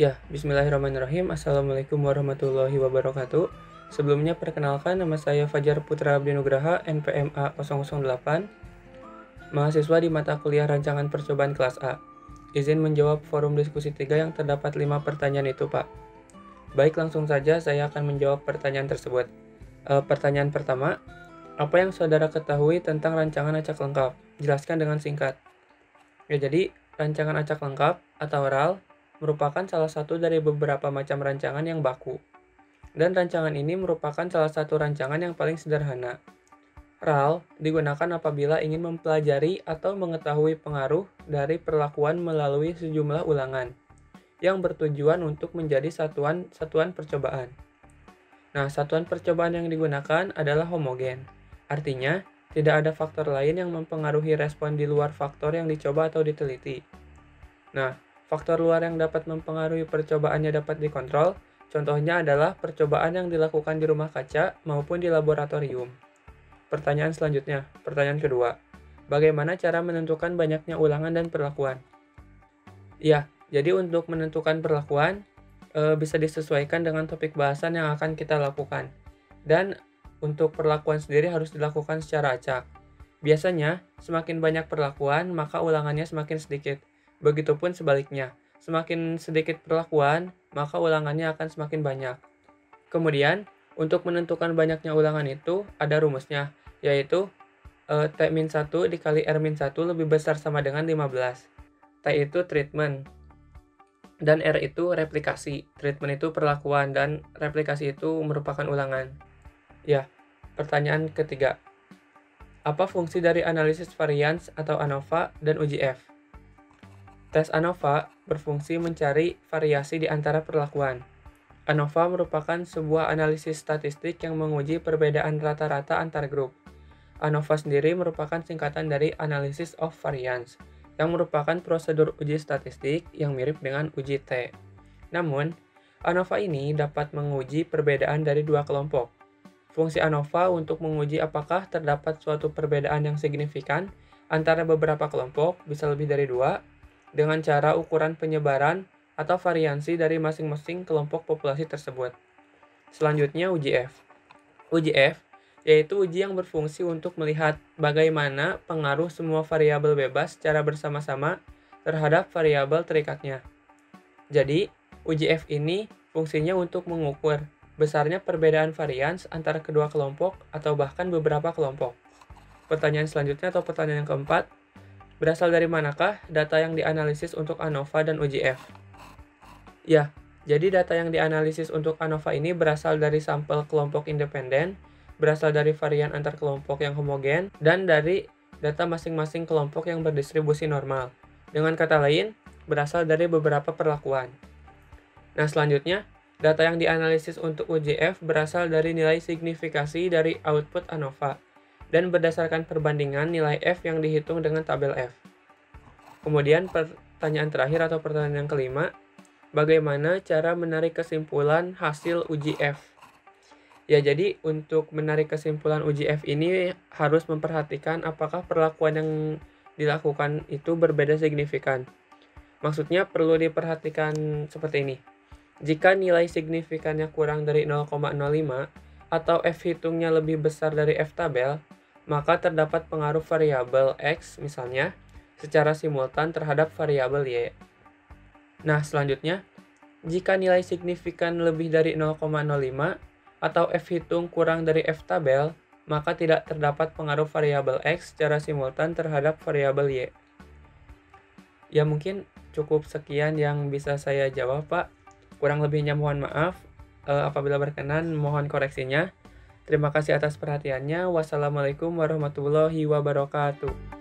Ya, bismillahirrahmanirrahim. Assalamualaikum warahmatullahi wabarakatuh. Sebelumnya perkenalkan nama saya Fajar Putra Abdi Nugraha, NPMA 008, mahasiswa di mata kuliah rancangan percobaan kelas A. Izin menjawab forum diskusi 3 yang terdapat 5 pertanyaan itu, Pak. Baik, langsung saja saya akan menjawab pertanyaan tersebut. E, pertanyaan pertama, apa yang saudara ketahui tentang rancangan acak lengkap? Jelaskan dengan singkat. Ya, jadi rancangan acak lengkap atau RAL merupakan salah satu dari beberapa macam rancangan yang baku. Dan rancangan ini merupakan salah satu rancangan yang paling sederhana. RAL digunakan apabila ingin mempelajari atau mengetahui pengaruh dari perlakuan melalui sejumlah ulangan yang bertujuan untuk menjadi satuan-satuan percobaan. Nah, satuan percobaan yang digunakan adalah homogen. Artinya, tidak ada faktor lain yang mempengaruhi respon di luar faktor yang dicoba atau diteliti. Nah, Faktor luar yang dapat mempengaruhi percobaannya dapat dikontrol, contohnya adalah percobaan yang dilakukan di rumah kaca maupun di laboratorium. Pertanyaan selanjutnya, pertanyaan kedua. Bagaimana cara menentukan banyaknya ulangan dan perlakuan? Ya, jadi untuk menentukan perlakuan e, bisa disesuaikan dengan topik bahasan yang akan kita lakukan. Dan untuk perlakuan sendiri harus dilakukan secara acak. Biasanya, semakin banyak perlakuan, maka ulangannya semakin sedikit. Begitupun sebaliknya, semakin sedikit perlakuan, maka ulangannya akan semakin banyak. Kemudian, untuk menentukan banyaknya ulangan itu, ada rumusnya, yaitu e, T-1 dikali R-1 lebih besar sama dengan 15. T itu treatment, dan R itu replikasi. Treatment itu perlakuan, dan replikasi itu merupakan ulangan. Ya, pertanyaan ketiga. Apa fungsi dari analisis varians atau ANOVA dan uji F? Tes ANOVA berfungsi mencari variasi di antara perlakuan. ANOVA merupakan sebuah analisis statistik yang menguji perbedaan rata-rata antar grup. ANOVA sendiri merupakan singkatan dari Analysis of Variance, yang merupakan prosedur uji statistik yang mirip dengan uji T. Namun, ANOVA ini dapat menguji perbedaan dari dua kelompok. Fungsi ANOVA untuk menguji apakah terdapat suatu perbedaan yang signifikan antara beberapa kelompok, bisa lebih dari dua, dengan cara ukuran penyebaran atau variansi dari masing-masing kelompok populasi tersebut. Selanjutnya uji F. Yaitu uji yang berfungsi untuk melihat bagaimana pengaruh semua variabel bebas secara bersama-sama terhadap variabel terikatnya. Jadi, uji ini fungsinya untuk mengukur besarnya perbedaan varians antara kedua kelompok atau bahkan beberapa kelompok. Pertanyaan selanjutnya atau pertanyaan yang keempat, Berasal dari manakah data yang dianalisis untuk ANOVA dan UGF? Ya, jadi data yang dianalisis untuk ANOVA ini berasal dari sampel kelompok independen, berasal dari varian antar kelompok yang homogen, dan dari data masing-masing kelompok yang berdistribusi normal. Dengan kata lain, berasal dari beberapa perlakuan. Nah, selanjutnya, data yang dianalisis untuk UGF berasal dari nilai signifikasi dari output ANOVA dan berdasarkan perbandingan nilai F yang dihitung dengan tabel F. Kemudian pertanyaan terakhir atau pertanyaan yang kelima, bagaimana cara menarik kesimpulan hasil uji F? Ya, jadi untuk menarik kesimpulan uji F ini harus memperhatikan apakah perlakuan yang dilakukan itu berbeda signifikan. Maksudnya perlu diperhatikan seperti ini. Jika nilai signifikannya kurang dari 0,05 atau F hitungnya lebih besar dari F tabel, maka terdapat pengaruh variabel X misalnya secara simultan terhadap variabel Y. Nah, selanjutnya, jika nilai signifikan lebih dari 0,05 atau F hitung kurang dari F tabel, maka tidak terdapat pengaruh variabel X secara simultan terhadap variabel Y. Ya mungkin cukup sekian yang bisa saya jawab Pak. Kurang lebihnya mohon maaf. E, apabila berkenan mohon koreksinya. Terima kasih atas perhatiannya. Wassalamualaikum warahmatullahi wabarakatuh.